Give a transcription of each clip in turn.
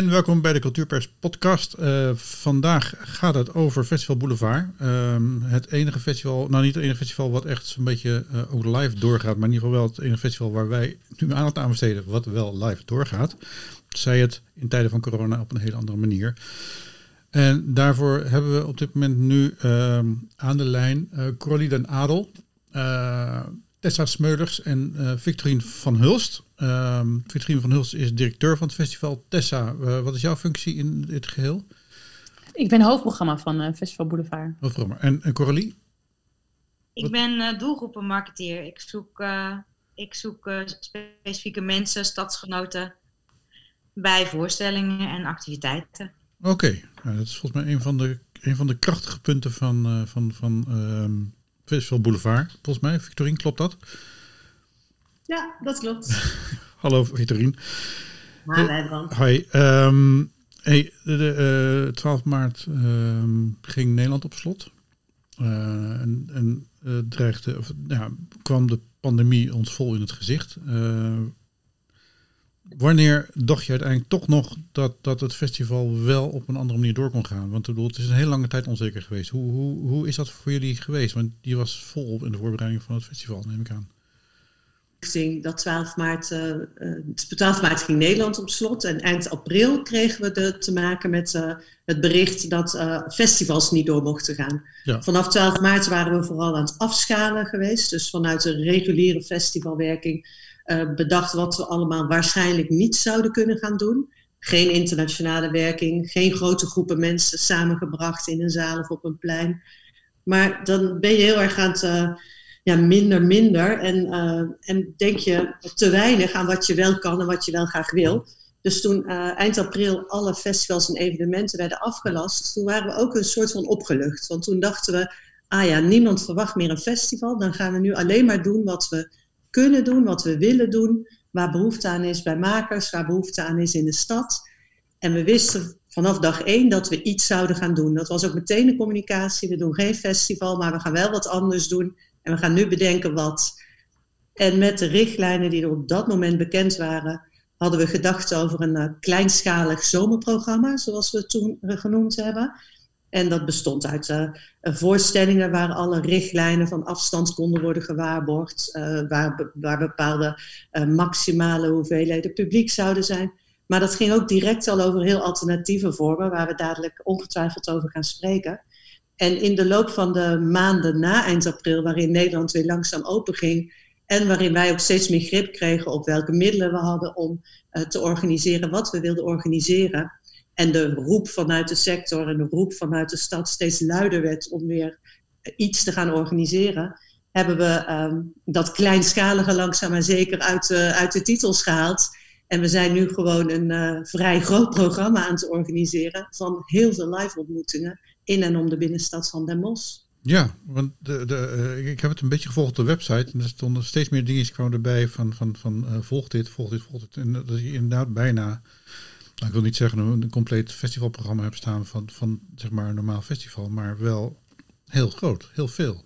en welkom bij de Cultuurpers podcast. Uh, vandaag gaat het over Festival Boulevard. Um, het enige festival, nou niet het enige festival wat echt een beetje uh, ook live doorgaat, maar in ieder geval wel het enige festival waar wij nu aandacht aan besteden wat wel live doorgaat. Zij het in tijden van corona op een hele andere manier. En daarvoor hebben we op dit moment nu um, aan de lijn uh, Coralie den Adel. Tessa Smeulers en uh, Victorine van Hulst. Uh, Victorine van Hulst is directeur van het festival. Tessa, uh, wat is jouw functie in dit geheel? Ik ben hoofdprogramma van uh, Festival Boulevard. Hoofdprogramma. En, en Coralie? Ik wat? ben doelgroepenmarketeer. Ik zoek, ik zoek specifieke mensen, stadsgenoten bij voorstellingen en activiteiten. Oké, okay. nou, dat is volgens mij een van de, een van de krachtige punten van, van, van ehm, Festival Boulevard, volgens mij. Victorine, klopt dat? Ja, dat klopt. Hallo Victorine. Hallo Hoi. Um, hey, de, de uh, 12 maart um, ging Nederland op slot. Uh, en en dreigde, of, ja, kwam de pandemie ons vol in het gezicht. Wanneer dacht je uiteindelijk toch nog dat, dat het festival wel op een andere manier door kon gaan? Want bedoel, het is een hele lange tijd onzeker geweest. Hoe, hoe, hoe is dat voor jullie geweest? Want die was volop in de voorbereiding van het festival, neem ik aan. Dat 12 maart, uh, 12 maart ging Nederland op slot. En eind april kregen we de, te maken met uh, het bericht dat uh, festivals niet door mochten gaan. Ja. Vanaf 12 maart waren we vooral aan het afschalen geweest. Dus vanuit de reguliere festivalwerking uh, bedacht wat we allemaal waarschijnlijk niet zouden kunnen gaan doen. Geen internationale werking, geen grote groepen mensen samengebracht in een zaal of op een plein. Maar dan ben je heel erg aan het uh, ja, minder, minder. En, uh, en denk je te weinig aan wat je wel kan en wat je wel graag wil. Dus toen eind april alle festivals en evenementen werden afgelast, toen waren we ook een soort van opgelucht. Want toen dachten we, ah ja, niemand verwacht meer een festival. Dan gaan we nu alleen maar doen wat we kunnen doen, wat we willen doen, waar behoefte aan is bij makers, waar behoefte aan is in de stad. En we wisten vanaf dag één dat we iets zouden gaan doen. Dat was ook meteen de communicatie. We doen geen festival, maar we gaan wel wat anders doen. En we gaan nu bedenken wat. En met de richtlijnen die er op dat moment bekend waren, hadden we gedacht over een uh, kleinschalig zomerprogramma, zoals we het toen genoemd hebben. En dat bestond uit uh, voorstellingen waar alle richtlijnen van afstand konden worden gewaarborgd, uh, waar, bepaalde uh, maximale hoeveelheden publiek zouden zijn. Maar dat ging ook direct al over heel alternatieve vormen, waar we dadelijk ongetwijfeld over gaan spreken. En in de loop van de maanden na eind april, waarin Nederland weer langzaam open ging, en waarin wij ook steeds meer grip kregen op welke middelen we hadden om te organiseren wat we wilden organiseren, en de roep vanuit de sector en de roep vanuit de stad steeds luider werd om weer iets te gaan organiseren, hebben we um, dat kleinschalige langzaam maar zeker uit, uit de titels gehaald. En we zijn nu gewoon een uh, vrij groot programma aan het organiseren van heel veel live ontmoetingen in en om de binnenstad van Den Bosch. Ja, want de, de, uh, ik heb het een beetje gevolgd op de website. En er stonden steeds meer dingen kwamen erbij van, van, van volg dit, volg dit, volg dit. En dat je inderdaad bijna ik wil niet zeggen een, een compleet festivalprogramma heb staan van, van zeg maar een normaal festival, maar wel heel groot, heel veel.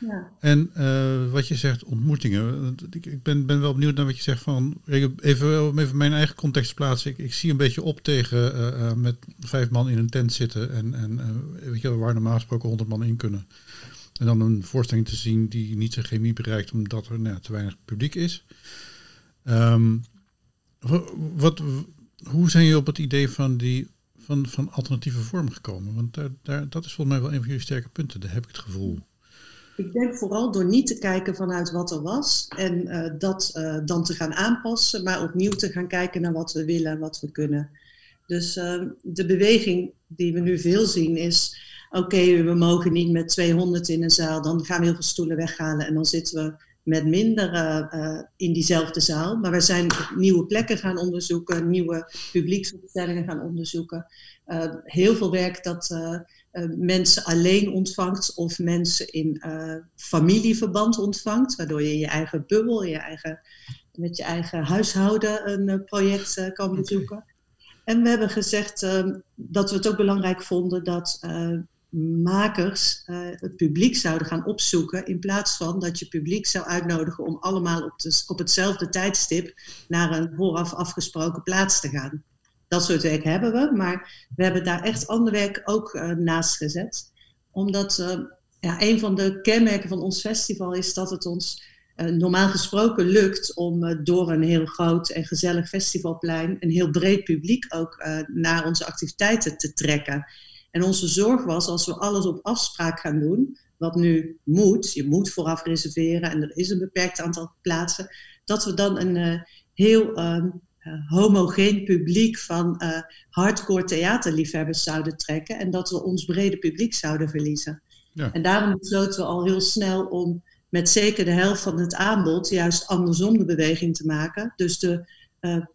Ja. En uh, wat je zegt, ontmoetingen. Ik, ik ben, ben wel benieuwd naar wat je zegt van. Even, even mijn eigen context plaatsen. Ik, ik zie een beetje op tegen uh, uh, met vijf man in een tent zitten. En, en weet je, waar normaal gesproken honderd man in kunnen. En dan een voorstelling te zien die niet zijn chemie bereikt omdat er nou, te weinig publiek is. Um, wat, hoe zijn jullie op het idee van, die, van, van alternatieve vormen gekomen? Want daar, daar, dat is volgens mij wel een van jullie sterke punten, daar heb ik het gevoel. Ik denk vooral door niet te kijken vanuit wat er was en uh, dat uh, dan te gaan aanpassen, maar opnieuw te gaan kijken naar wat we willen en wat we kunnen. Dus uh, de beweging die we nu veel zien is, oké, we mogen niet met 200 in een zaal, dan gaan we heel veel stoelen weghalen en dan zitten we met minder uh, in diezelfde zaal. Maar we zijn nieuwe plekken gaan onderzoeken, nieuwe publieksopstellingen gaan onderzoeken. Uh, heel veel werk dat mensen alleen ontvangt of mensen in familieverband ontvangt. Waardoor je in je eigen bubbel, je eigen, met je eigen huishouden een project kan bezoeken. En we hebben gezegd dat we het ook belangrijk vonden dat makers uh, het publiek zouden gaan opzoeken. In plaats van dat je publiek zou uitnodigen om allemaal op, op hetzelfde tijdstip naar een vooraf afgesproken plaats te gaan. Dat soort werk hebben we, maar we hebben daar echt ander werk ook naast gezet. Omdat ja, een van de kenmerken van ons festival is dat het ons normaal gesproken lukt om door een heel groot en gezellig festivalplein een heel breed publiek ook naar onze activiteiten te trekken. En onze zorg was, als we alles op afspraak gaan doen, wat nu moet, je moet vooraf reserveren en er is een beperkt aantal plaatsen, dat we dan een uh, heel uh, homogeen publiek van uh, hardcore theaterliefhebbers zouden trekken en dat we ons brede publiek zouden verliezen. Ja. En daarom besloten we al heel snel om met zeker de helft van het aanbod juist andersom de beweging te maken. Dus de,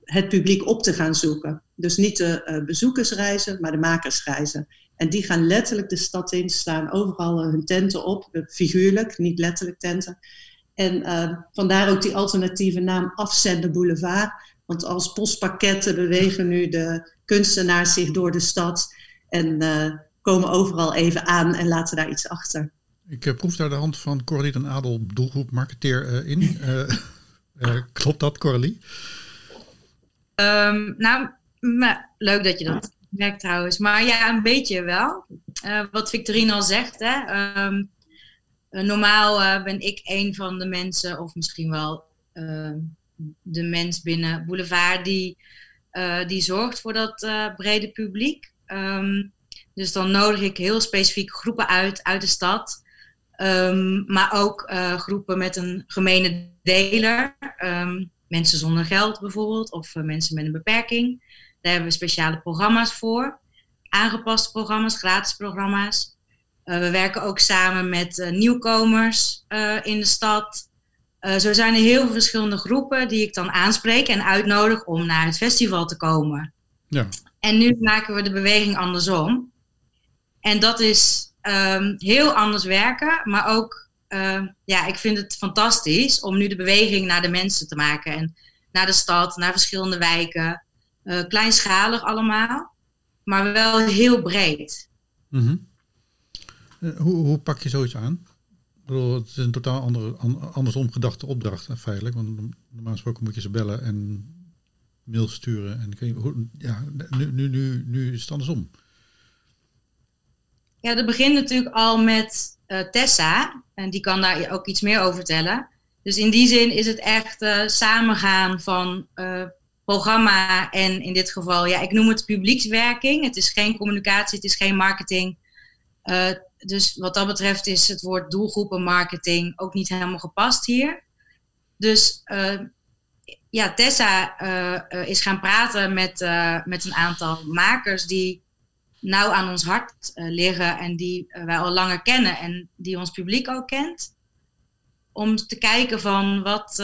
het publiek op te gaan zoeken. Dus niet de bezoekersreizen, maar de makersreizen. En die gaan letterlijk de stad in, staan overal hun tenten op, figuurlijk, niet letterlijk tenten. En uh, vandaar ook die alternatieve naam Afzenden Boulevard. Want als postpakketten bewegen nu de kunstenaars zich door de stad en uh, komen overal even aan en laten daar iets achter. Ik uh, proef daar de hand van Coralie en Adel, doelgroep marketeer, in. klopt dat, Coralie? Um, nou, leuk dat je dat werk trouwens. Maar ja, een beetje wel. Uh, wat Victorine al zegt, hè. Ehm, eh, normaal uh, ben ik een van de mensen, of misschien wel ehm, de mens binnen Boulevard, die, die zorgt voor dat brede publiek. Um, dus dan nodig ik heel specifiek groepen uit, uit de stad. maar ook groepen met een gemene deler. mensen zonder geld bijvoorbeeld, of mensen met een beperking. Daar hebben we speciale programma's voor. Aangepaste programma's, gratis programma's. Uh, we werken ook samen met uh, nieuwkomers uh, in de stad. zo zijn er heel veel verschillende groepen die ik dan aanspreek en uitnodig om naar het festival te komen. Ja. En nu maken we de beweging andersom. En dat is um, heel anders werken, maar ook, ja, ik vind het fantastisch om nu de beweging naar de mensen te maken. En naar de stad, naar verschillende wijken. Uh, kleinschalig allemaal, maar wel heel breed. Mm hoe, hoe, pak je zoiets aan? Ik bedoel, het is een totaal andere, andersom gedachte opdracht, feitelijk. Want normaal gesproken moet je ze bellen en mail sturen. En hoe, ja, nu, nu, nu, nu is het andersom. Ja, dat begint natuurlijk al met uh, Tessa. En die kan daar ook iets meer over vertellen. Dus in die zin is het echt samengaan van programma en in dit geval, ja, ik noem het publiekswerking. Het is geen communicatie, het is geen marketing. Uh, dus wat dat betreft is het woord doelgroepenmarketing ook niet helemaal gepast hier. Dus uh, ja, Tessa uh, is gaan praten met, met een aantal makers die nauw aan ons hart liggen en die wij al langer kennen en die ons publiek ook kent. Om te kijken van wat,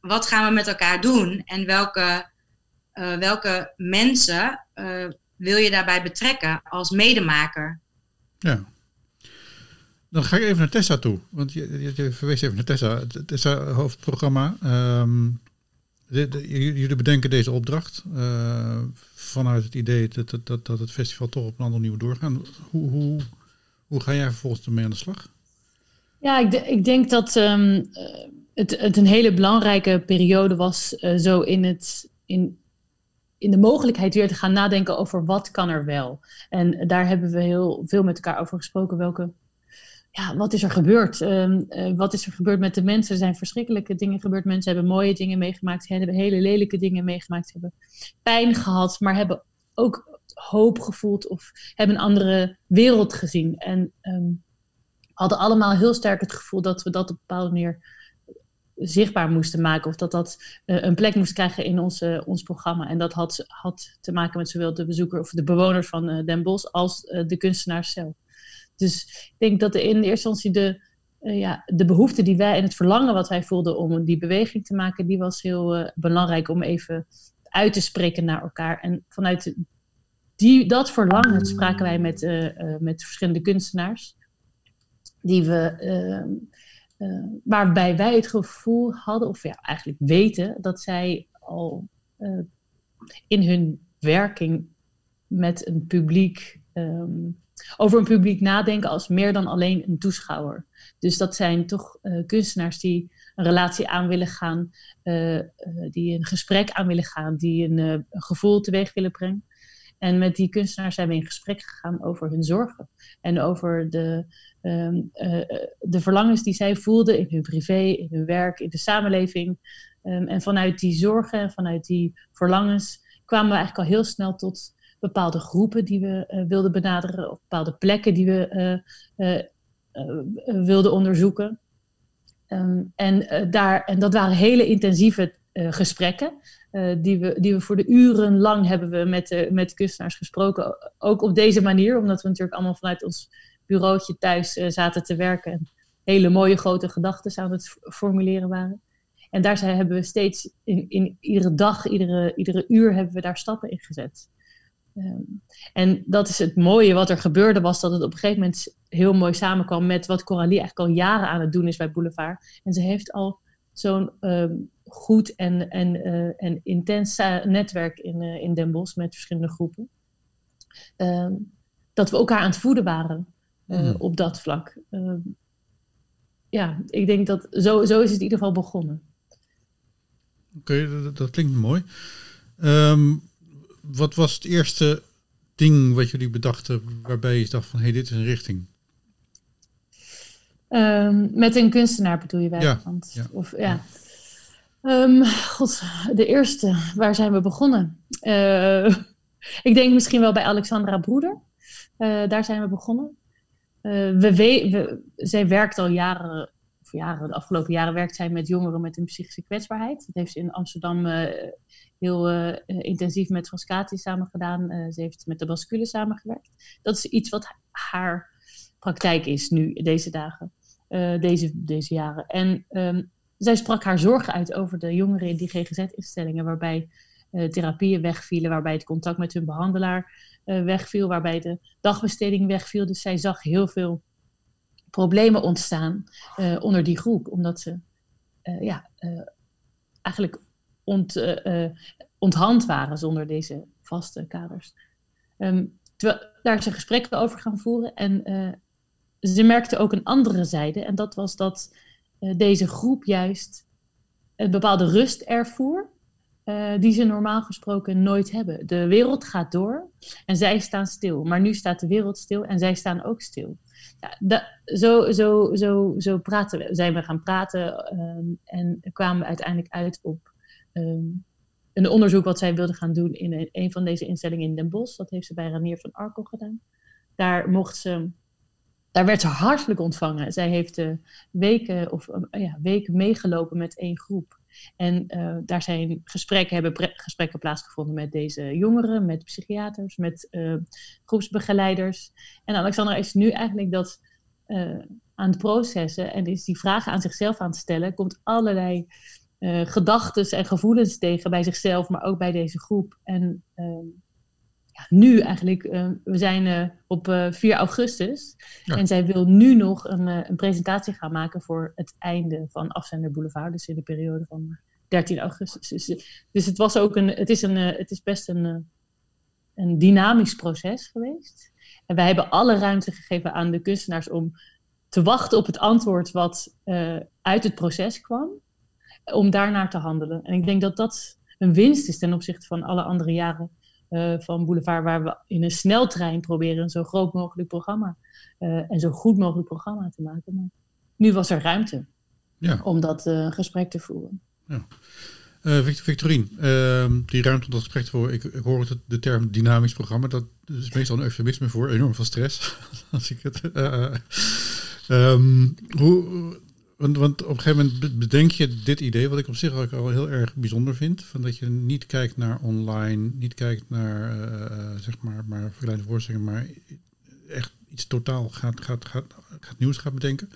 wat gaan we met elkaar doen en welke, uh, welke mensen uh, wil je daarbij betrekken als medemaker? Ja. Dan ga ik even naar Tessa toe. Want je, je, je verwees even naar Tessa. Tessa, hoofdprogramma. Um, de, de, jullie bedenken deze opdracht uh, vanuit het idee dat, dat, dat, dat, het festival toch op een andere manier doorgaan. Hoe, hoe, hoe ga jij vervolgens ermee aan de slag? Ja, ik, ik denk dat um, het, het een hele belangrijke periode was, uh, zo in, het, in, in de mogelijkheid weer te gaan nadenken over wat kan er wel. En daar hebben we heel veel met elkaar over gesproken. Welke, ja, wat is er gebeurd? Um, uh, wat is er gebeurd met de mensen? Er zijn verschrikkelijke dingen gebeurd. Mensen hebben mooie dingen meegemaakt, hebben hele lelijke dingen meegemaakt, hebben pijn gehad, maar hebben ook hoop gevoeld of hebben een andere wereld gezien. En um, hadden allemaal heel sterk het gevoel dat we dat op een bepaalde manier zichtbaar moesten maken. Of dat dat uh, een plek moest krijgen in onze, ons programma. En dat had, had te maken met zowel de bezoeker of de bewoners van uh, Den Bosch als uh, de kunstenaars zelf. Dus ik denk dat in eerste instantie de, ja, de behoefte die wij en het verlangen wat wij voelden om die beweging te maken, die was heel belangrijk om even uit te spreken naar elkaar. En vanuit die, dat verlangen spraken wij met, met verschillende kunstenaars. Die we uh, waarbij wij het gevoel hadden, of ja, eigenlijk weten, dat zij al uh, in hun werking met een publiek um, over een publiek nadenken als meer dan alleen een toeschouwer. Dus dat zijn toch uh, kunstenaars die een relatie aan willen gaan, die een gesprek aan willen gaan, die een, gevoel teweeg willen brengen. En met die kunstenaars zijn we in gesprek gegaan over hun zorgen en over de, um, de verlangens die zij voelden in hun privé, in hun werk, in de samenleving. Um, en vanuit die zorgen en vanuit die verlangens kwamen we eigenlijk al heel snel tot bepaalde groepen die we uh, wilden benaderen, of bepaalde plekken die we wilden onderzoeken. Um, en, daar, en dat waren hele intensieve gesprekken, die, we, die we voor de uren lang hebben we met, met kunstenaars gesproken. Ook op deze manier, omdat we natuurlijk allemaal vanuit ons bureautje thuis zaten te werken en hele mooie grote gedachten aan het formuleren waren. En daar zijn, hebben we steeds in, in iedere dag, iedere, iedere uur hebben we daar stappen in gezet. Um, en dat is het mooie wat er gebeurde, was dat het op een gegeven moment heel mooi samenkwam met wat Coralie eigenlijk al jaren aan het doen is bij Boulevard. En ze heeft al zo'n um, goed en, en, uh, en intens netwerk in, uh, in Den Bosch met verschillende groepen. Um, dat we elkaar aan het voeden waren uh, mm. op dat vlak. ja, ik denk dat zo, zo is het in ieder geval begonnen. Oké, okay, dat, dat, klinkt mooi. Um, wat was het eerste ding wat jullie bedachten waarbij je dacht van hé, hey, dit is een richting? Um, met een kunstenaar bedoel je? Ja. Want, ja. Of, ja. Um, God, de eerste, waar zijn we begonnen? Uh, ik denk misschien wel bij Alexandra Broeder. Uh, daar zijn we begonnen. Uh, we, we, zij werkt al jaren jaren, de afgelopen jaren werkt zij met jongeren met een psychische kwetsbaarheid. Dat heeft ze in Amsterdam heel intensief met Frascati samen gedaan. Ze heeft met de Bascule samengewerkt. Dat is iets wat haar praktijk is nu, deze dagen, deze, deze jaren. En um, zij sprak haar zorgen uit over de jongeren in die GGZ-instellingen, waarbij therapieën wegvielen, waarbij het contact met hun behandelaar wegviel, waarbij de dagbesteding wegviel. Dus zij zag heel veel problemen ontstaan onder die groep, omdat ze ja, eigenlijk ont, onthand waren zonder deze vaste kaders. Um, terwijl daar ze gesprekken over gaan voeren en ze merkte ook een andere zijde en dat was dat deze groep juist een bepaalde rust ervoer uh, die ze normaal gesproken nooit hebben. De wereld gaat door en zij staan stil. Maar nu staat de wereld stil en zij staan ook stil. Zo, zo, zo, zo praten zijn we gaan praten um, en kwamen we uiteindelijk uit op um, een onderzoek wat zij wilde gaan doen in een, een, van deze instellingen in Den Bosch. Dat heeft ze bij Ranier van Arkel gedaan. Daar mocht ze daar werd ze hartelijk ontvangen. Zij heeft uh, weken, of, uh, ja, weken meegelopen met één groep. En uh, daar zijn gesprekken, hebben gesprekken plaatsgevonden met deze jongeren, met psychiaters, met groepsbegeleiders. En Alexandra is nu eigenlijk dat aan het processen en is die vragen aan zichzelf aan het stellen. Komt allerlei gedachten en gevoelens tegen bij zichzelf, maar ook bij deze groep. En ehm, nu eigenlijk, we zijn op 4 augustus. Ja. En zij wil nu nog een, een, presentatie gaan maken voor het einde van Afzender Boulevard. Dus in de periode van 13 augustus. Dus, dus het, was ook een, het, is een, het is best een, een dynamisch proces geweest. En wij hebben alle ruimte gegeven aan de kunstenaars om te wachten op het antwoord wat uh, uit het proces kwam. Om daarnaar te handelen. En ik denk dat dat een winst is ten opzichte van alle andere jaren uh, van Boulevard, waar we in een sneltrein proberen een zo groot mogelijk programma uh, en zo goed mogelijk programma te maken. Maar nu was er ruimte ja. om dat uh, gesprek te voeren. Ja. Victorine, uh, die ruimte om dat gesprek te voeren. Ik, ik hoor het, de term dynamisch programma. Dat is meestal een eufemisme voor enorm veel stress. Als ik het. Um, hoe, want, want, op een gegeven moment bedenk je dit idee, wat ik op zich ook al heel erg bijzonder vind. Van dat je niet kijkt naar online, niet kijkt naar uh, zeg maar, maar voorstellingen, maar echt iets totaal gaat, gaat, gaat, gaat nieuws gaat bedenken.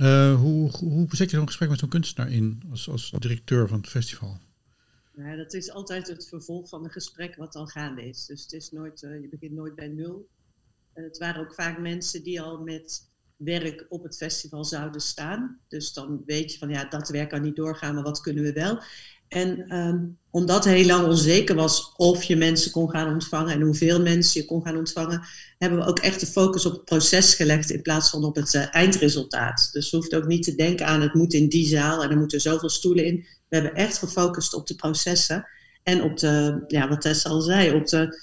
Uh, hoe, hoe zet je zo'n gesprek met zo'n kunstenaar in als, als directeur van het festival? Ja, dat is altijd het vervolg van een gesprek wat al gaande is. Dus het is nooit, je begint nooit bij nul. Het waren ook vaak mensen die al met werk op het festival zouden staan. Dus dan weet je van ja, dat werk kan niet doorgaan, maar wat kunnen we wel? En ehm, omdat heel lang onzeker was of je mensen kon gaan ontvangen en hoeveel mensen je kon gaan ontvangen, hebben we ook echt de focus op het proces gelegd in plaats van op het uh, eindresultaat. Dus je hoeft ook niet te denken aan het moet in die zaal en er moeten zoveel stoelen in. We hebben echt gefocust op de processen en op de, ja, wat Tess al zei, op de,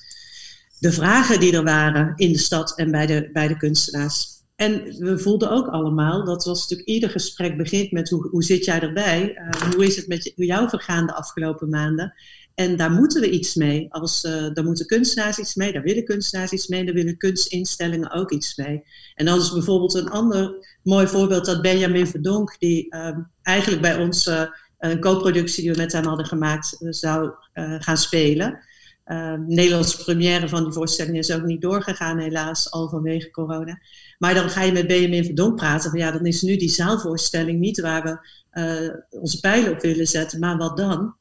de vragen die er waren in de stad en bij de, bij de kunstenaars. En we voelden ook allemaal, dat was natuurlijk ieder gesprek begint met hoe, hoe zit jij erbij? Uh, hoe is het met jou vergaan de afgelopen maanden? En daar moeten we iets mee. Als, uh, daar moeten kunstenaars iets mee, daar willen kunstenaars iets mee, daar willen kunstinstellingen ook iets mee. En dan is bijvoorbeeld een ander mooi voorbeeld dat Benjamin Verdonk, die uh, eigenlijk bij ons uh, een co-productie die we met hem hadden gemaakt, zou gaan spelen. Uh, Nederlandse première van die voorstelling is ook niet doorgegaan, helaas, al vanwege corona. Maar dan ga je met Benjamin Verdonk praten. Van, ja, dan is nu die zaalvoorstelling niet waar we uh, onze pijlen op willen zetten, maar wat dan?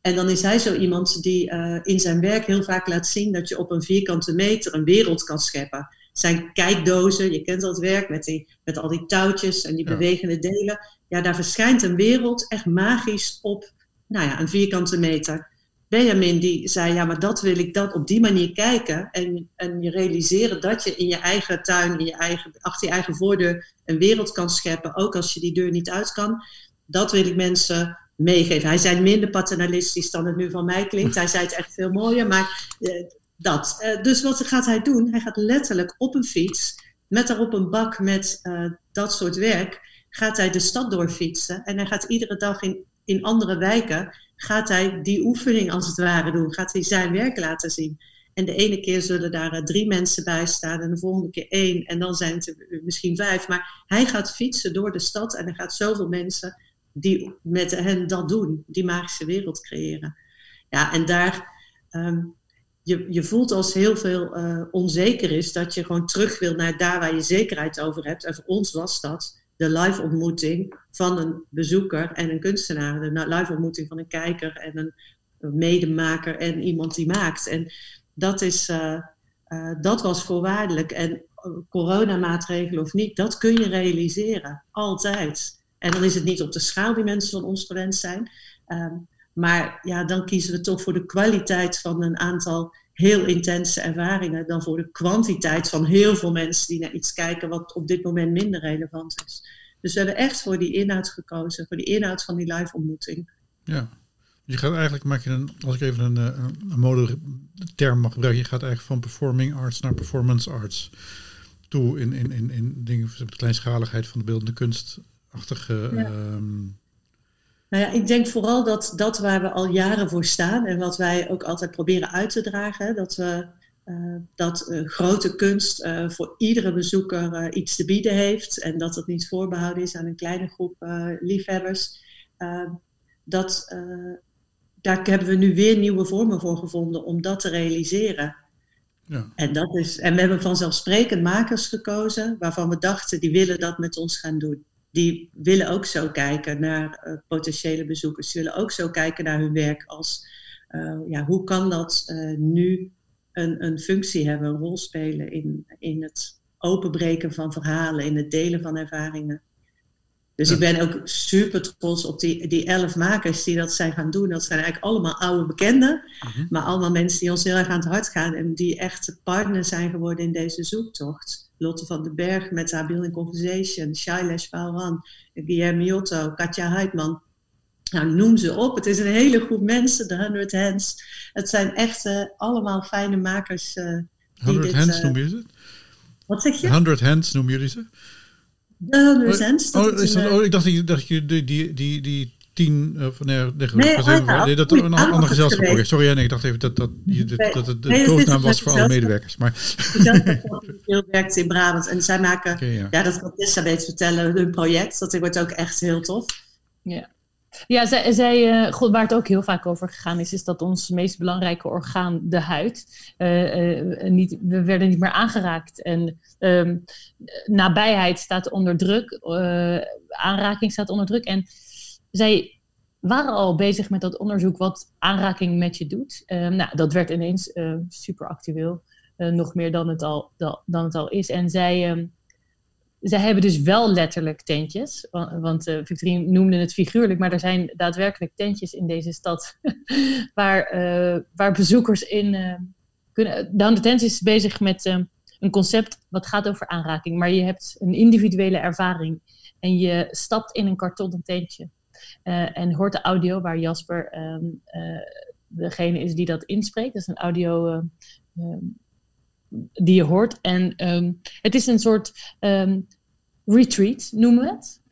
En dan is hij zo iemand die uh, in zijn werk heel vaak laat zien dat je op een vierkante meter een wereld kan scheppen. Zijn kijkdozen, je kent dat werk met, die, met al die touwtjes en die ja. bewegende delen. Ja, daar verschijnt een wereld echt magisch op nou ja, een vierkante meter. Benjamin die zei, ja, maar dat wil ik dat op die manier kijken. En, en je realiseren dat je in je eigen tuin, in je eigen, achter je eigen voordeur een wereld kan scheppen. Ook als je die deur niet uit kan. Dat wil ik mensen meegeven. Hij zei minder paternalistisch dan het nu van mij klinkt. Hij zei het echt veel mooier, maar uh, dat. Uh, dus wat gaat hij doen? Hij gaat letterlijk op een fiets, met daarop een bak met uh, dat soort werk, gaat hij de stad doorfietsen. En hij gaat iedere dag in, in andere wijken gaat hij die oefening als het ware doen. Gaat hij zijn werk laten zien. En de ene keer zullen daar drie mensen bij staan en de volgende keer één. En dan zijn het er misschien vijf. Maar hij gaat fietsen door de stad en er gaat zoveel mensen die met hen dat doen. Die magische wereld creëren. Ja, en daar... Um, je, je voelt als heel veel uh, onzeker is dat je gewoon terug wil naar daar waar je zekerheid over hebt. En voor ons was dat de live ontmoeting van een bezoeker en een kunstenaar. De live ontmoeting van een kijker en een, medemaker en iemand die maakt. En dat, is, uh, uh, dat was voorwaardelijk. En coronamaatregelen of niet, dat kun je realiseren. Altijd. En dan is het niet op de schaal die mensen van ons gewend zijn. Um, maar ja, dan kiezen we toch voor de kwaliteit van een aantal heel intense ervaringen dan voor de kwantiteit van heel veel mensen die naar iets kijken wat op dit moment minder relevant is. Dus we hebben echt voor die inhoud gekozen, voor die inhoud van die live ontmoeting. Ja, je gaat eigenlijk, maak je een, als ik even een, een, een mode term mag gebruiken, je gaat eigenlijk van performing arts naar performance arts toe in, in, in, in dingen, de kleinschaligheid van de beeldende kunstachtige ja. um, nou ja, ik denk vooral dat dat waar we al jaren voor staan en wat wij ook altijd proberen uit te dragen, dat we uh, dat uh, grote kunst uh, voor iedere bezoeker iets te bieden heeft en dat het niet voorbehouden is aan een kleine groep liefhebbers. dat, daar hebben we nu weer nieuwe vormen voor gevonden om dat te realiseren. Ja. En, dat is, en we hebben vanzelfsprekend makers gekozen waarvan we dachten die willen dat met ons gaan doen die willen ook zo kijken naar uh, potentiële bezoekers. Ze willen ook zo kijken naar hun werk als, uh, ja, hoe kan dat uh, nu een, een functie hebben, een rol spelen in, in het openbreken van verhalen, in het delen van ervaringen. Dus ja. ik ben ook super trots op die, die elf makers die dat zijn gaan doen. Dat zijn eigenlijk allemaal oude bekenden, -huh. maar allemaal mensen die ons heel erg aan het hart gaan en die echt partner zijn geworden in deze zoektocht. Lotte van den Berg met haar Building Conversation, Shailesh Pauran, Guillermo Miotto, Katja Heitman. Nou, noem ze op. Het is een hele groep mensen, de 100 Hands. Het zijn echt uh, allemaal fijne makers. Uh, 100 dit, Hands uh, noem je ze? Wat zeg je? 100 Hands noem jullie ze? De 100 Hands. Oh, is dat, oh, ik dacht dat je, dat je die, die, die, die tien, uh, nee, nee, nee, oh, nee, dat een ander, gezelschap. Okay, sorry, nee, ik dacht even dat, dat, dat, dat, dat het de nee, koosnaam was voor alle medewerkers. Maar. veel werkt in Brabant en zij maken, okay, ja. ja. dat kan Tessa beter vertellen, hun project. Dat wordt ook echt heel tof. Ja. Ja, zij, zij uh, God, waar het ook heel vaak over gegaan is, is dat ons meest belangrijke orgaan, de huid, uh, uh, niet, we werden niet meer aangeraakt. En um, nabijheid staat onder druk, aanraking staat onder druk. En zij waren al bezig met dat onderzoek wat aanraking met je doet. Uh, nou, dat werd ineens uh, super actueel. Uh, nog meer dan het, al, dan het al is. En zij, um, zij hebben dus wel letterlijk tentjes. Want, want uh, Victorine noemde het figuurlijk, maar er zijn daadwerkelijk tentjes in deze stad. waar, waar bezoekers in kunnen. De Tent is bezig met een concept wat gaat over aanraking. Maar je hebt een individuele ervaring. En je stapt in een kartonnen tentje. En hoort de audio waar Jasper ehm, degene is die dat inspreekt. Dat is een audio die je hoort. En um, het is een soort retreat, noemen we het.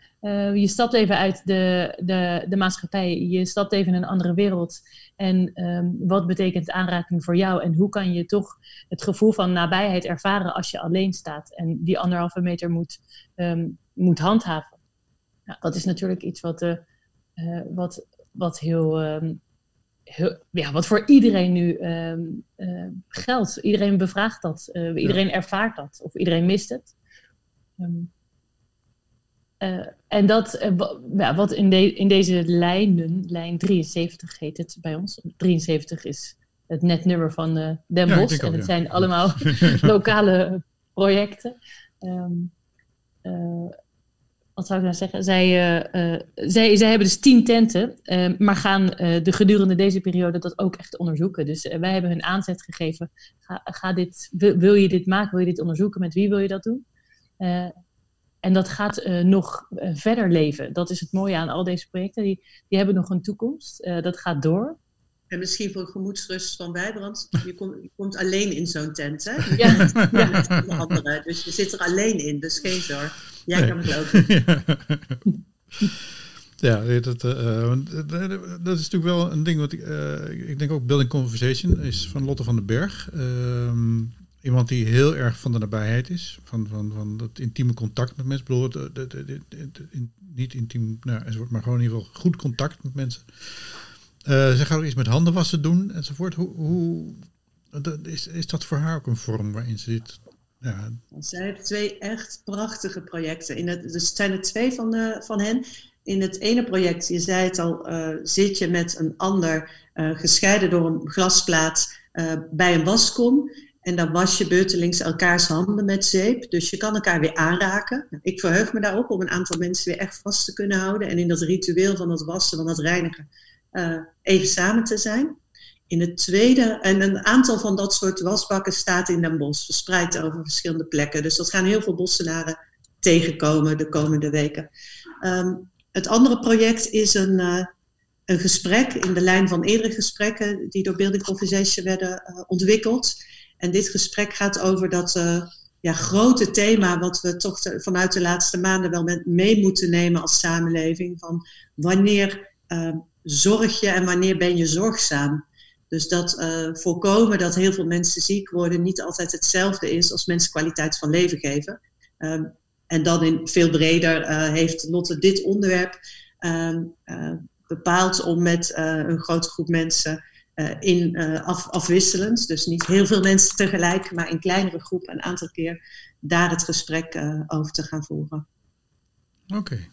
Je stapt even uit de, de, de maatschappij, je stapt even in een andere wereld. En wat betekent aanraking voor jou? En hoe kan je toch het gevoel van nabijheid ervaren als je alleen staat en die anderhalve meter moet, moet handhaven? Nou, dat is natuurlijk iets wat, uh, uh, wat, wat heel ja, wat voor iedereen nu uh, geldt. Iedereen bevraagt dat. Uh, iedereen ja. ervaart dat. Of iedereen mist het. Um, en dat, ja, wat in, de, in deze lijnen, lijn 73 heet het bij ons. 73 is het netnummer van Den Bosch. En het zijn allemaal lokale projecten. Wat zou ik nou zeggen? Zij, uh, uh, zij, zij hebben dus tien tenten, uh, maar gaan de gedurende deze periode dat ook echt onderzoeken. Dus wij hebben hun aanzet gegeven. Ga, ga dit, wil, wil, je dit maken? Wil je dit onderzoeken? Met wie wil je dat doen? en dat gaat nog verder leven. Dat is het mooie aan al deze projecten. Die, die hebben nog een toekomst. dat gaat door. En misschien voor gemoedsrust van Wijbrand. Je, komt, je komt alleen in zo'n tent, hè? Ja. ja. Andere, dus je zit er alleen in, dus geen zorg. Jij nee. kan het ook. Ja, dat, uh, dat is natuurlijk wel een ding wat ik, uh, ik denk ook Building Conversation is van Lotte van den Berg. Uh, iemand die heel erg van de nabijheid is, van, van, van dat intieme contact met mensen. Ik bedoel, niet intiem, nou, maar gewoon in ieder geval goed contact met mensen. Uh, ze gaat ook iets met handen wassen doen enzovoort. Hoe, hoe, is, is dat voor haar ook een vorm waarin ze dit ja. Zij heeft twee echt prachtige projecten. In dus zijn er twee van, de, van hen. In het ene project, je zei het al, uh, zit je met een ander gescheiden door een glasplaat bij een waskom. En dan was je beurtelings elkaars handen met zeep. Dus je kan elkaar weer aanraken. Ik verheug me daarop om een aantal mensen weer echt vast te kunnen houden. En in dat ritueel van het wassen, van het reinigen, even samen te zijn. In het tweede, en een aantal van dat soort wasbakken staat in Den Bosch, verspreid over verschillende plekken. Dus dat gaan heel veel bossenaren tegenkomen de komende weken. Um, het andere project is een, uh, een gesprek in de lijn van eerdere gesprekken die door Building Conversation werden uh, ontwikkeld. En dit gesprek gaat over dat ja, grote thema wat we toch vanuit de laatste maanden wel mee moeten nemen als samenleving. Van wanneer zorg je en wanneer ben je zorgzaam? Dus dat uh, voorkomen dat heel veel mensen ziek worden niet altijd hetzelfde is als mensen kwaliteit van leven geven. Um, en dan in veel breder uh, heeft Lotte dit onderwerp um, uh, bepaald om met een grote groep mensen in af, afwisselend, dus niet heel veel mensen tegelijk, maar in kleinere groepen een aantal keer daar het gesprek over te gaan voeren. Oké.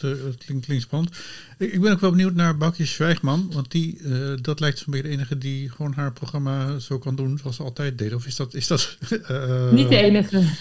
Het, het klinkt, klinkt, spannend. Ik, ik, ben ook wel benieuwd naar Boukje Zwijgman. Want die, uh, dat lijkt zo'n beetje de enige die gewoon haar programma zo kan doen zoals ze altijd deed. Of is dat... Is dat uh, Niet de enige.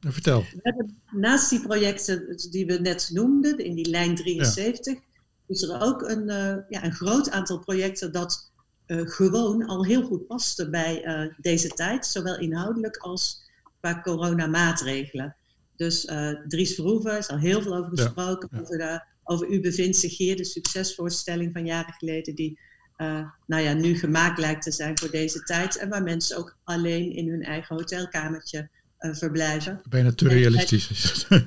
Vertel. We hebben naast die projecten die we net noemden, in die lijn 73, ja. is er ook een, uh, ja, een groot aantal projecten dat gewoon al heel goed paste bij deze tijd. Zowel inhoudelijk als qua coronamaatregelen. Dus uh, Dries Verhoeven is al heel veel over gesproken. Ja, ja. Over, de, over U bevindt zich hier, de succesvoorstelling van jaren geleden, die uh, nou ja, nu gemaakt lijkt te zijn voor deze tijd. En waar mensen ook alleen in hun eigen hotelkamertje uh, verblijven. Bijna te realistisch is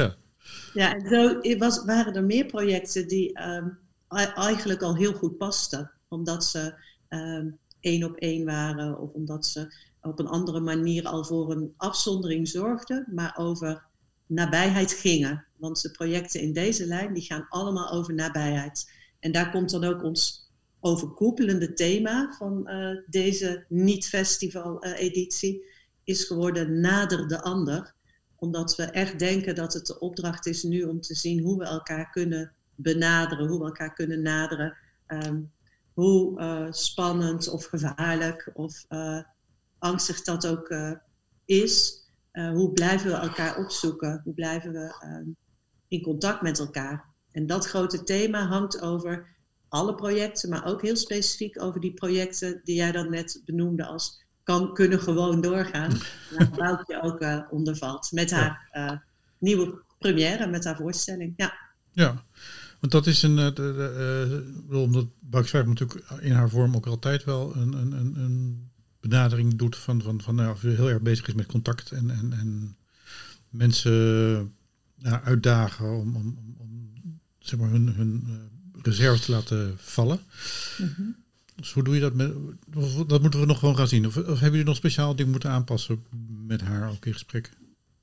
ja. Ja, en zo was, waren er meer projecten die um, eigenlijk al heel goed pasten. Omdat ze um, één op één waren of omdat ze op een andere manier al voor een afzondering zorgden, maar over nabijheid gingen. Want de projecten in deze lijn die gaan allemaal over nabijheid. En daar komt dan ook ons overkoepelende thema van uh, deze niet-festival-editie, is geworden nader de ander. Omdat we echt denken dat het de opdracht is nu om te zien hoe we elkaar kunnen benaderen, hoe we elkaar kunnen naderen. Um, hoe uh, spannend of gevaarlijk of angstig dat ook is, hoe blijven we elkaar opzoeken? Hoe blijven we ehm, in contact met elkaar? En dat grote thema hangt over alle projecten, maar ook heel specifiek over die projecten die jij dan net benoemde als kan, kunnen gewoon doorgaan. Waar Boukje ook onder valt. Met haar nieuwe première, met haar voorstelling. Ja. ja, want dat is een. De, omdat Boukje natuurlijk in haar vorm ook altijd wel een, een, een, een benadering doet van, van, van nou, heel erg bezig is met contact en, en, en mensen nou, uitdagen om, om, om, zeg maar hun, hun reserves te laten vallen. Mm dus hoe doe je dat? Met, dat moeten we nog gewoon gaan zien. Of, of hebben jullie nog speciaal dingen moeten aanpassen met haar ook in gesprek?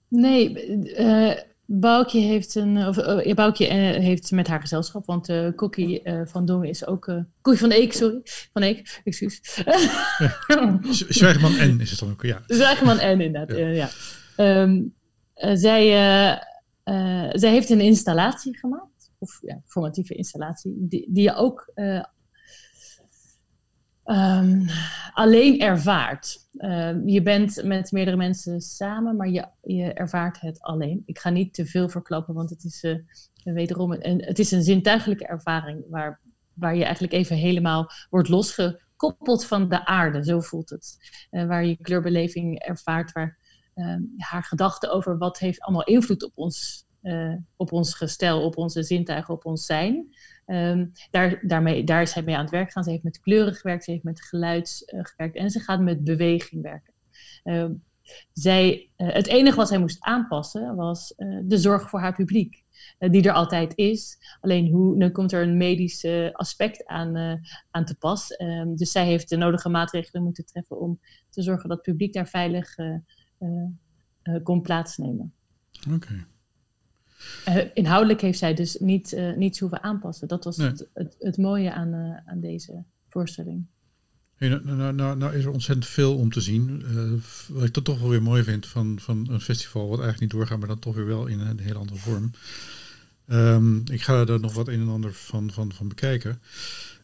Nee, uh, Boukje heeft een. Of, uh, Boukje uh, heeft met haar gezelschap, want uh, Cookie van Dongen is ook. Cookie van Eek, sorry. Van Eek, excuus. Zwijgman N is het dan ook, ja. Zwijgman N, inderdaad. Ja. ja. Um, zij, zij heeft een installatie gemaakt, of ja, formatieve installatie, die, die je ook um, alleen ervaart. Uh, je bent met meerdere mensen samen, maar je, je ervaart het alleen. Ik ga niet te veel verklappen, want het is uh, wederom een, het is een zintuigelijke ervaring waar, waar je eigenlijk even helemaal wordt losgekoppeld van de aarde. Zo voelt het. Uh, waar je kleurbeleving ervaart, waar ehm, haar gedachten over wat heeft allemaal invloed op ons, eh, op ons gestel, op onze zintuigen, op ons zijn. Um, daar, daarmee, daar is hij mee aan het werk gaan. Ze heeft met kleuren gewerkt, ze heeft met geluid uh, gewerkt en ze gaat met beweging werken. Um, zij, uh, het enige wat zij moest aanpassen was de zorg voor haar publiek. die er altijd is. Alleen hoe, nu komt er een medisch aspect aan, aan te pas. Um, dus zij heeft de nodige maatregelen moeten treffen om te zorgen dat het publiek daar veilig kon plaatsnemen. Oké. Uh, inhoudelijk heeft zij dus niet, uh, niets hoeven aanpassen. Dat was nee. het, het, het, mooie aan, uh, aan deze voorstelling. Hey, nou, nou, nou, nou, is er ontzettend veel om te zien. wat ik dat toch wel weer mooi vind van, van een festival, wat eigenlijk niet doorgaat, maar dan toch weer wel in een hele andere vorm. Um, ik ga er nog wat een en ander van, van, van bekijken.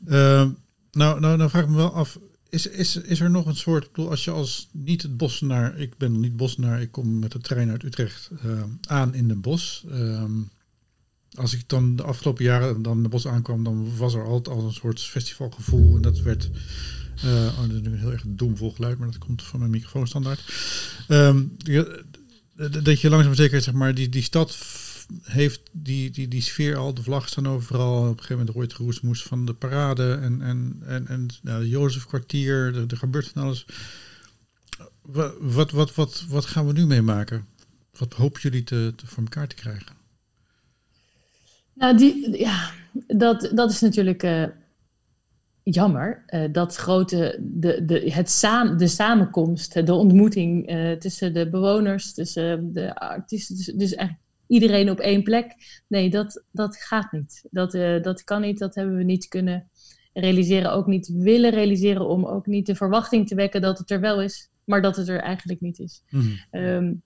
Uh, nou, nou, nou vraag ik me wel af, is, is, is er nog een soort, bedoel, als je als niet het bossenaar, ik ben niet bossenaar, ik kom met de trein uit Utrecht uh, aan in Den bos. Um, als ik dan de afgelopen jaren dan de bos aankwam, dan was er altijd al een soort festivalgevoel. En dat werd, uh, oh, dat is nu een heel erg doemvol geluid, maar dat komt van mijn microfoonstandaard. Um, dat je langzaam zeker, zeg maar, die, die stad heeft die, die, die sfeer al, de vlag staan overal. Op een gegeven moment hoort roesmoes van de parade en, en, en, en nou, Jozefkwartier, er, er gebeurt van alles. Wat, wat, wat, wat, wat gaan we nu meemaken? Wat hopen jullie te, te voor elkaar te krijgen? Nou, die, ja, dat, dat is natuurlijk uh, jammer. Uh, dat grote, de, de, het saam, de samenkomst, de ontmoeting uh, tussen de bewoners, tussen de artiesten, dus, dus iedereen op één plek. Nee, dat, dat gaat niet. Dat, uh, dat kan niet, dat hebben we niet kunnen realiseren. Ook niet willen realiseren om ook niet de verwachting te wekken dat het er wel is, maar dat het er eigenlijk niet is. Mm. Um,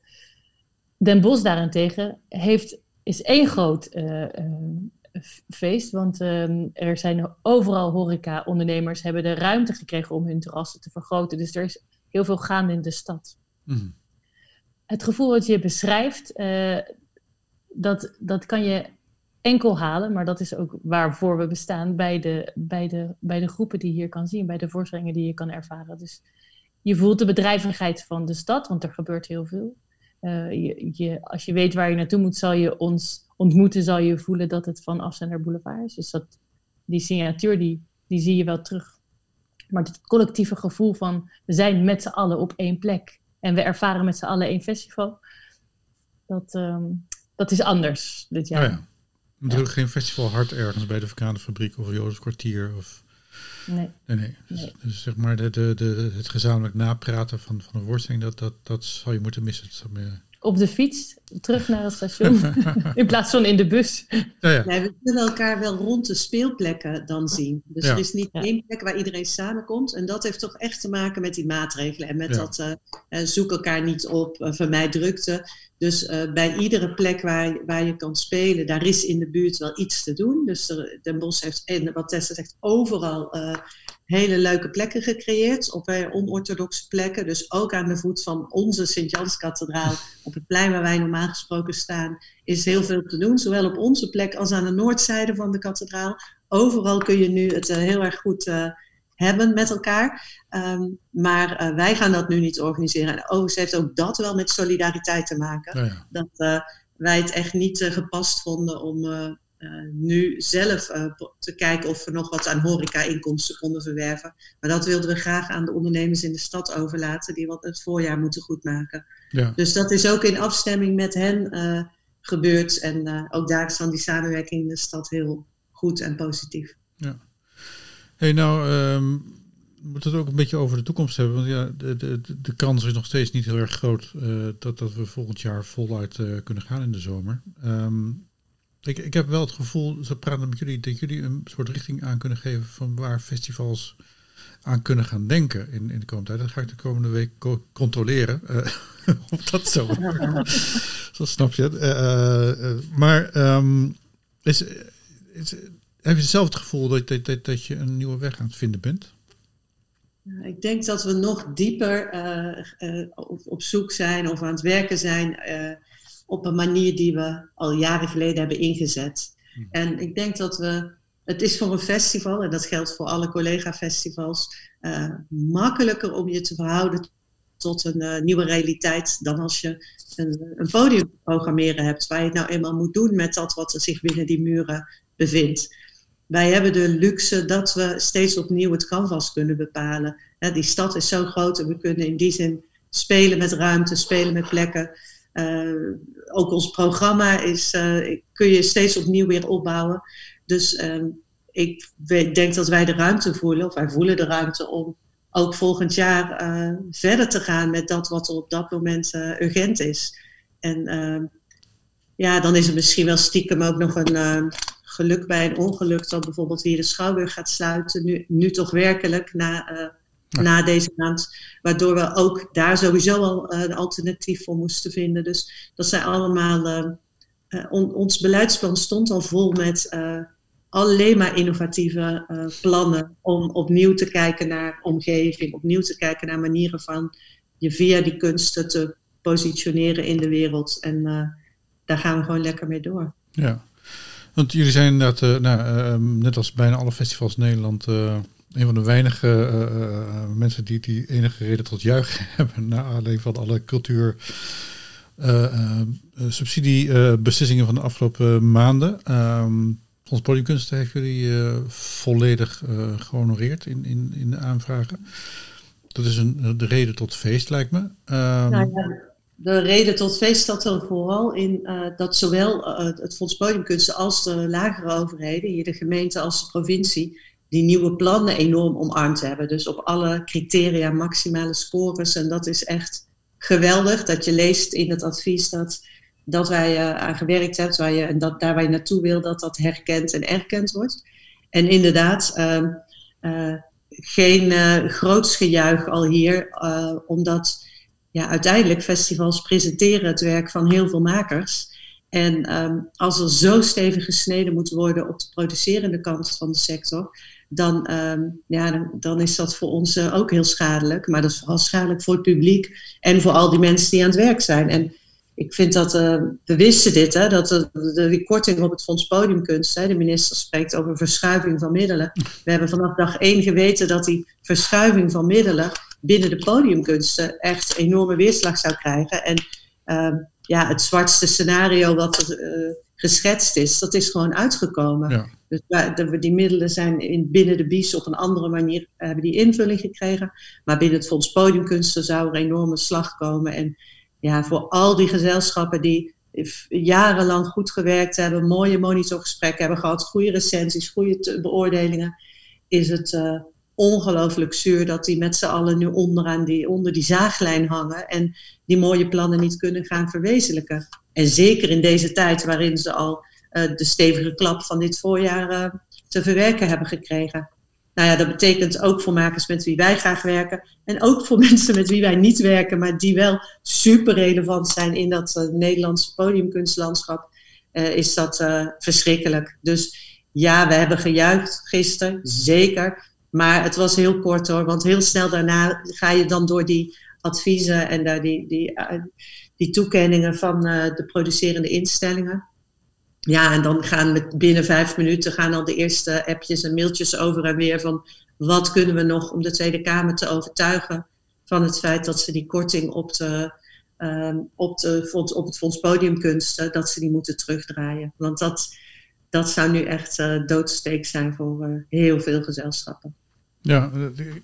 Den Bosch daarentegen heeft, is één groot uh, uh, feest, want um, er zijn overal horeca-ondernemers hebben de ruimte gekregen om hun terrassen te vergroten. Dus er is heel veel gaande in de stad. Mm. Het gevoel wat je beschrijft, dat, dat kan je enkel halen, maar dat is ook waarvoor we bestaan bij de, bij, de, bij de groepen die je hier kan zien, bij de voorstellingen die je kan ervaren. Dus je voelt de bedrijvigheid van de stad, want er gebeurt heel veel. Uh, je, als je weet waar je naartoe moet, zal je ons ontmoeten, zal je voelen dat het van Afzender Boulevard is. Dus dat, die signatuur, die, die zie je wel terug. Maar het collectieve gevoel van we zijn met z'n allen op één plek en we ervaren met z'n allen één festival, dat, um, dat is anders dit jaar. Oh ja. Geen festival hard ergens bij de Fabriek of Jozef Kwartier. Of... Nee. Nee, nee. Dus, nee. Dus, zeg maar de, de, de, het gezamenlijk napraten van, van een worsteling, dat, dat, dat zal je moeten missen. Dat. Op de fiets, terug naar het station, in plaats van in de bus. Ja, ja. Nee, we kunnen elkaar wel rond de speelplekken dan zien. Dus er is niet één plek waar iedereen samenkomt. En dat heeft toch echt te maken met die maatregelen. En met dat uh, zoek elkaar niet op, uh, vermijd drukte. Dus uh, bij iedere plek waar, waar je kan spelen, daar is in de buurt wel iets te doen. Dus er, Den Bosch heeft, en wat Tessa zegt, overal uh, hele leuke plekken gecreëerd op onorthodoxe plekken. Dus ook aan de voet van onze Sint-Janskathedraal, op het plein waar wij normaal gesproken staan, is heel veel te doen. Zowel op onze plek als aan de noordzijde van de kathedraal. Overal kun je nu het heel erg goed hebben met elkaar. Ehm, maar wij gaan dat nu niet organiseren. En overigens heeft ook dat wel met solidariteit te maken. Dat wij het echt niet gepast vonden om nu zelf uh, te kijken of we nog wat aan horeca-inkomsten konden verwerven. Maar dat wilden we graag aan de ondernemers in de stad overlaten, die wat het voorjaar moeten goedmaken. Ja. Dus dat is ook in afstemming met hen uh, gebeurd. En ook daar is dan die samenwerking in de stad heel goed en positief. Ja. Hey, nou, um, we moeten het ook een beetje over de toekomst hebben. Want ja, de, de, de kans is nog steeds niet heel erg groot dat, dat we volgend jaar voluit kunnen gaan in de zomer. Um, ik, ik heb wel het gevoel, ze praten met jullie, dat jullie een soort richting aan kunnen geven van waar festivals aan kunnen gaan denken in, in de komende tijd. Dat ga ik de komende week controleren. Uh, of dat zo Zo snap je het. Uh, uh, maar um, is, is, heb je zelf het gevoel dat, dat, dat, dat je een nieuwe weg aan het vinden bent? Ik denk dat we nog dieper op, op, zoek zijn of aan het werken zijn op een manier die we al jaren geleden hebben ingezet. Hmm. En ik denk dat we, het is voor een festival, en dat geldt voor alle collega-festivals, uh, makkelijker om je te verhouden tot een uh, nieuwe realiteit dan als je een, een podium programmeren hebt, waar je het nou eenmaal moet doen met dat wat er zich binnen die muren bevindt. Wij hebben de luxe dat we steeds opnieuw het canvas kunnen bepalen. die stad is zo groot en we kunnen in die zin spelen met ruimte, spelen met plekken. Uh, ook ons programma is, uh, kun je steeds opnieuw weer opbouwen. Dus uh, ik denk dat wij de ruimte voelen, of wij voelen de ruimte om ook volgend jaar uh, verder te gaan met dat wat er op dat moment urgent is. En ehm, ja, dan is er misschien wel stiekem ook nog een geluk bij een ongeluk dat bijvoorbeeld hier de Schouwburg gaat sluiten. Nu, nu toch werkelijk na na deze maand. Waardoor we ook daar sowieso al uh, een alternatief voor moesten vinden. Dus dat zijn allemaal. Uh, uh, ons beleidsplan stond al vol met alleen maar innovatieve plannen. Om opnieuw te kijken naar omgeving, opnieuw te kijken naar manieren van je via die kunsten te positioneren in de wereld. En daar gaan we gewoon lekker mee door. Ja, want jullie zijn inderdaad, nou, net als bijna alle festivals in Nederland een van de weinige uh, uh, mensen die, die enige reden tot juichen hebben. Naar aanleiding van alle cultuur. Uh, subsidiebeslissingen van de afgelopen maanden. Um, ons podiumkunst heeft jullie volledig gehonoreerd in, in, in de aanvragen. Dat is een, de reden tot feest, lijkt me. Um, nou de reden tot feest staat er vooral in dat zowel het Fonds Podiumkunsten als de lagere overheden, hier de gemeente als de provincie, die nieuwe plannen enorm omarmd hebben. Dus op alle criteria maximale scores. En dat is echt geweldig dat je leest in het advies dat, dat wij uh, aan gewerkt hebben. Waar je, en dat daar waar je naartoe wil, dat dat herkend en erkend wordt. En inderdaad, uh, uh, geen uh, groots gejuich al hier, omdat ja, uiteindelijk festivals presenteren het werk van heel veel makers. En um, als er zo stevig gesneden moet worden op de producerende kant van de sector, dan, um, ja, dan, is dat voor ons uh, ook heel schadelijk. Maar dat is vooral schadelijk voor het publiek en voor al die mensen die aan het werk zijn. En ik vind dat, uh, we wisten dit, hè, dat de, de, korting op het Fonds Podiumkunst, hè, de minister spreekt over verschuiving van middelen. We hebben vanaf dag één geweten dat die verschuiving van middelen binnen de podiumkunsten echt enorme weerslag zou krijgen. En uh, ja, het zwartste scenario wat er uh, geschetst is, dat is gewoon uitgekomen. Ja. Dus die middelen zijn in, binnen de BIES op een andere manier hebben die invulling gekregen. Maar binnen het Fonds Podiumkunsten zou er enorme slag komen. En ja, voor al die gezelschappen die jarenlang goed gewerkt hebben, mooie monitorgesprekken hebben gehad, goede recensies, goede beoordelingen, is het uh, ongelooflijk zuur dat die met z'n allen nu onderaan die, onder die zaaglijn hangen en die mooie plannen niet kunnen gaan verwezenlijken. En zeker in deze tijd waarin ze al de stevige klap van dit voorjaar uh, te verwerken hebben gekregen. Nou ja, dat betekent ook voor makers met wie wij graag werken. En ook voor mensen met wie wij niet werken, maar die wel super relevant zijn in dat uh, Nederlandse podiumkunstlandschap. is dat verschrikkelijk. Dus ja, we hebben gejuicht gisteren, zeker. Maar het was heel kort hoor, want heel snel daarna ga je dan door die adviezen en daar die, die, die toekenningen van de producerende instellingen. Ja, en dan gaan met binnen vijf minuten gaan al de eerste appjes en mailtjes over en weer van wat kunnen we nog om de Tweede Kamer te overtuigen van het feit dat ze die korting op, de, uh, op, de, op het Fonds Podiumkunsten, dat ze die moeten terugdraaien. Want dat, dat zou nu echt uh, doodsteek zijn voor uh, heel veel gezelschappen. Ja,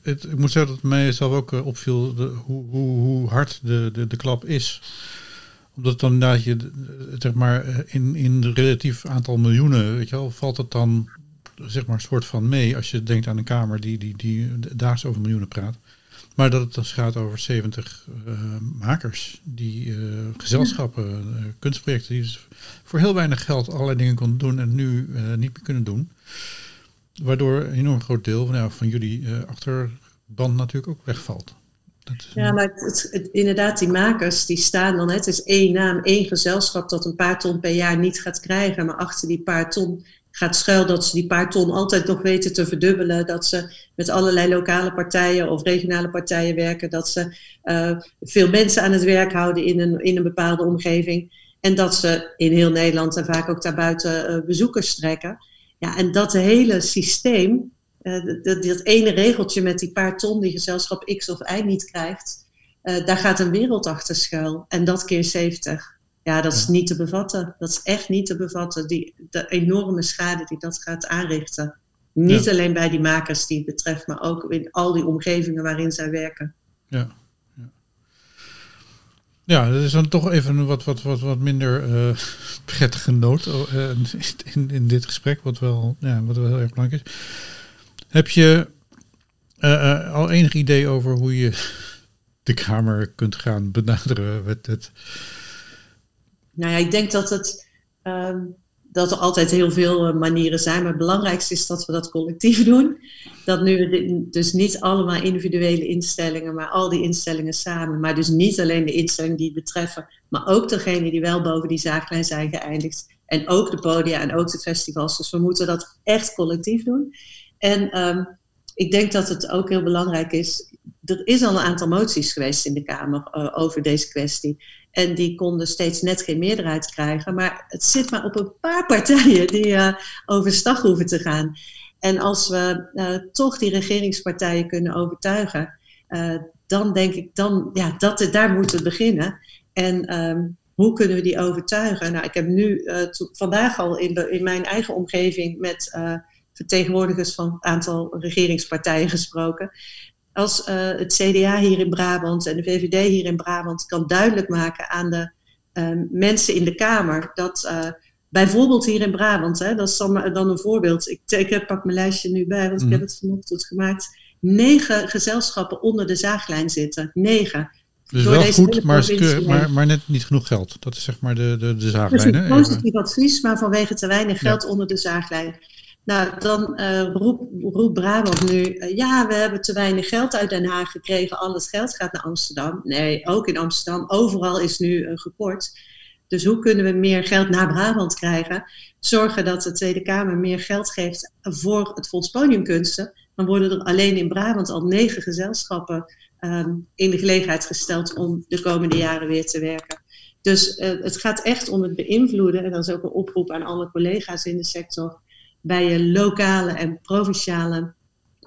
het, ik moet zeggen dat mij zelf ook uh, opviel de, hoe, hoe, hoe hard de, de, de klap is. Omdat dan inderdaad je, zeg maar, in, in relatief aantal miljoenen, weet je wel, valt het dan, zeg maar, soort van mee als je denkt aan een Kamer die, die, die daags over miljoenen praat. Maar dat het dus gaat over 70 uh, makers, die uh, gezelschappen, kunstprojecten, die dus voor heel weinig geld allerlei dingen konden doen en nu niet meer kunnen doen. Waardoor een enorm groot deel van, ja, van jullie achterband natuurlijk ook wegvalt. Ja, maar het, het, inderdaad, die makers die staan dan, het is één naam, één gezelschap dat een paar ton per jaar niet gaat krijgen. Maar achter die paar ton gaat schuil dat ze die paar ton altijd nog weten te verdubbelen. Dat ze met allerlei lokale partijen of regionale partijen werken. Dat ze uh, veel mensen aan het werk houden in een, in een bepaalde omgeving. En dat ze in heel Nederland en vaak ook daarbuiten uh, bezoekers trekken. Ja, en dat hele systeem, uh, dat, dat ene regeltje met die paar ton die gezelschap X of Y niet krijgt, daar gaat een wereld achter schuil. En dat keer 70. Ja, dat is niet te bevatten. Dat is echt niet te bevatten. Die, de enorme schade die dat gaat aanrichten. Niet ja. alleen bij die makers die het betreft, maar ook in al die omgevingen waarin zij werken. Ja, ja. ja dat is dan toch even een wat, wat, wat, wat minder uh, prettige noot uh, in, in dit gesprek, wat wel, ja, wat wel heel erg belangrijk is. Heb je uh, al enig idee over hoe je de Kamer kunt gaan benaderen met het nou ja, ik denk dat, het, um, dat er altijd heel veel manieren zijn. Maar het belangrijkste is dat we dat collectief doen. Dat nu dus niet allemaal individuele instellingen, maar al die instellingen samen. Maar dus niet alleen de instellingen die het betreffen, maar ook degene die wel boven die zaaglijn zijn geëindigd. En ook de podia en ook de festivals. Dus we moeten dat echt collectief doen. En um, ik denk dat het ook heel belangrijk is. Er is al een aantal moties geweest in de Kamer uh, over deze kwestie. En die konden steeds net geen meerderheid krijgen. Maar het zit maar op een paar partijen die uh, overstag hoeven te gaan. En als we uh, toch die regeringspartijen kunnen overtuigen, dan denk ik, dan, ja, dat, daar moeten we beginnen. En um, hoe kunnen we die overtuigen? Nou, ik heb nu vandaag al in, de, in mijn eigen omgeving met vertegenwoordigers van een aantal regeringspartijen gesproken als uh, het CDA hier in Brabant en de VVD hier in Brabant kan duidelijk maken aan de uh, mensen in de Kamer dat uh, bijvoorbeeld hier in Brabant, hè, dat is dan, dan een voorbeeld. Ik, ik pak mijn lijstje nu bij, want mm. ik heb het vanochtend gemaakt. Negen gezelschappen onder de zaaglijn zitten. Negen. Dus wel goed, maar, maar, maar, net niet genoeg geld. Dat is zeg maar de, de, de zaaglijn. Dus positief advies, maar vanwege te weinig geld ja. onder de zaaglijn. Nou, dan uh, roept roep Brabant nu, uh, ja, we hebben te weinig geld uit Den Haag gekregen, al het geld gaat naar Amsterdam. Nee, ook in Amsterdam, overal is nu uh, gekort. Dus hoe kunnen we meer geld naar Brabant krijgen? Zorgen dat de Tweede Kamer meer geld geeft voor het Fonds Podiumkunsten. Dan worden er alleen in Brabant al negen gezelschappen um, in de gelegenheid gesteld om de komende jaren weer te werken. Dus het gaat echt om het beïnvloeden, en dat is ook een oproep aan alle collega's in de sector bij je lokale en provinciale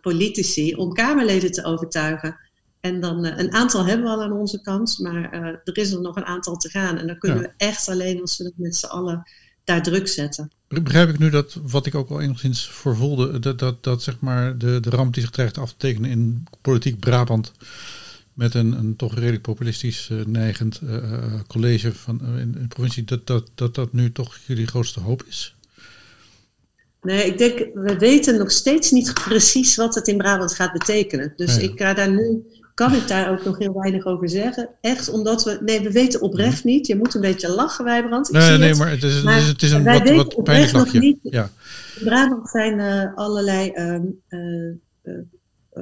politici om Kamerleden te overtuigen. En dan uh, een aantal hebben we al aan onze kant, maar uh, er is er nog een aantal te gaan. En dan kunnen ja. we echt alleen als we dat met z'n allen daar druk zetten. Begrijp ik nu dat, wat ik ook al enigszins voorvoelde, dat, dat, dat zeg maar de, de ramp die zich dreigt af te tekenen in politiek Brabant met een, een toch redelijk populistisch uh, neigend college van, in, in de provincie, dat, dat, dat dat nu toch jullie grootste hoop is? Nee, ik denk, we weten nog steeds niet precies wat het in Brabant gaat betekenen. Dus ik ga daar nu, kan ik daar ook nog heel weinig over zeggen. Echt omdat we, nee, we weten oprecht niet. Je moet een beetje lachen, Wijbrand. Ik nee, nee, het. maar het is, maar het is een wat, wat pijnlijk lachje. Niet, ja. In Brabant zijn uh, allerlei um, uh, uh,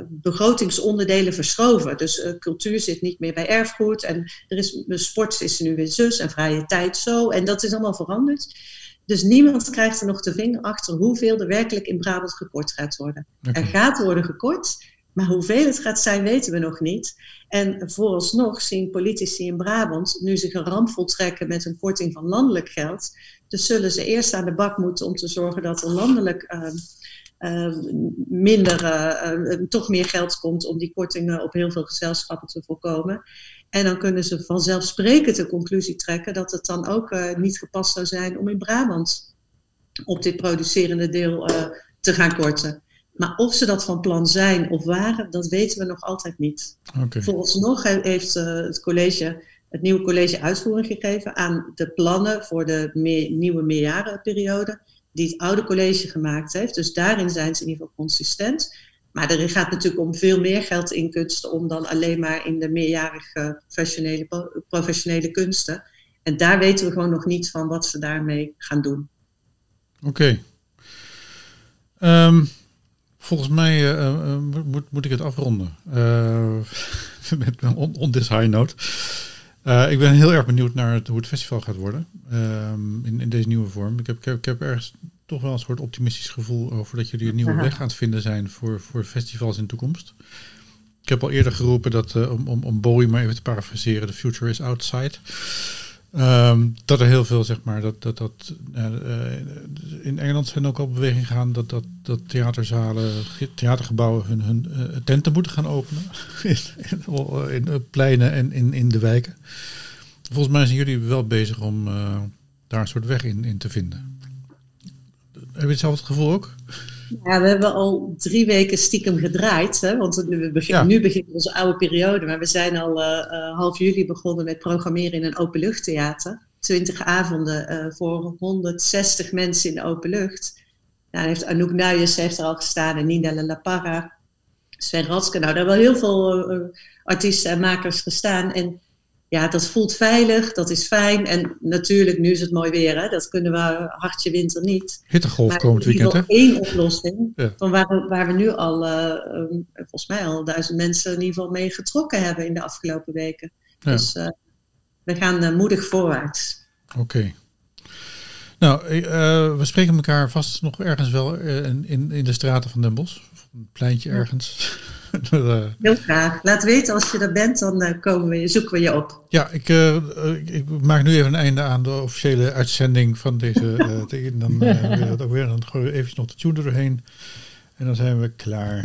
begrotingsonderdelen verschoven. Dus cultuur zit niet meer bij erfgoed. En er is, sport is nu weer zus en vrije tijd zo. En dat is allemaal veranderd. Dus niemand krijgt er nog de vinger achter hoeveel er werkelijk in Brabant gekort gaat worden. Er gaat worden gekort, maar hoeveel het gaat zijn, weten we nog niet. En vooralsnog zien politici in Brabant nu zich een ramp voltrekken met een korting van landelijk geld. Dus zullen ze eerst aan de bak moeten om te zorgen dat er landelijk uh, uh, minder, uh, toch meer geld komt om die kortingen op heel veel gezelschappen te voorkomen. En dan kunnen ze vanzelfsprekend de conclusie trekken dat het dan ook niet gepast zou zijn om in Brabant op dit producerende deel te gaan korten. Maar of ze dat van plan zijn of waren, dat weten we nog altijd niet. Okay. Vooralsnog heeft het college het nieuwe college uitvoering gegeven aan de plannen voor de meer, nieuwe meerjarenperiode die het oude college gemaakt heeft. Dus daarin zijn ze in ieder geval consistent. Maar er gaat natuurlijk om veel meer geld in kunsten om dan alleen maar in de meerjarige professionele, professionele kunsten. En daar weten we gewoon nog niet van wat ze daarmee gaan doen. Oké. Ehm, volgens mij uh, moet, moet ik het afronden. Uh, met on, on this high note. Uh, ik ben heel erg benieuwd naar het, hoe het festival gaat worden um, in, in deze nieuwe vorm. Ik heb, ik, heb, ik heb ergens toch wel een soort optimistisch gevoel over dat jullie een nieuwe weg aan het vinden zijn voor, voor festivals in de toekomst. Ik heb al eerder geroepen dat, uh, om, om, om Bowie maar even te parafraseren, the future is outside. Um, dat er heel veel, zeg maar, dat, dat, dat uh, in Engeland zijn ook al bewegingen gegaan dat, dat, dat theaterzalen, theatergebouwen hun, hun uh, tenten moeten gaan openen. in, in, in pleinen en in, in de wijken. Volgens mij zijn jullie wel bezig om daar een soort weg in, in te vinden. Heb je hetzelfde gevoel ook? Ja, we hebben al drie weken stiekem gedraaid. Hè? Want we beginnen, nu begint onze oude periode. Maar we zijn al uh, uh, half juli begonnen met programmeren in een openluchttheater. 20 avonden uh, voor 160 mensen in de open lucht. Nou, heeft Anouk Nuyens heeft er al gestaan en Nina La Parra, Sven Ratske. Nou, daar hebben wel heel veel artiesten en makers gestaan. En ja, dat voelt veilig, dat is fijn. En natuurlijk, nu is het mooi weer, hè? dat kunnen we hartje winter niet. Hittegolf komend weekend, hè? één oplossing van waar we, waar we nu al, uh, volgens mij al duizend mensen in ieder geval mee getrokken hebben in de afgelopen weken. Ja. Dus uh, we gaan uh, moedig voorwaarts. Oké. Okay. Nou, we spreken elkaar vast nog ergens wel in, in, in de straten van Den Bosch. Of een pleintje ergens. Heel graag. Laat weten als je er bent, dan uh, komen we, zoeken we je op. Ja, ik, uh, ik, maak nu even een einde aan de officiële uitzending van deze. Uh, dan uh, dat ook weer. Dan gooien we even nog de tune er doorheen. En dan zijn we klaar.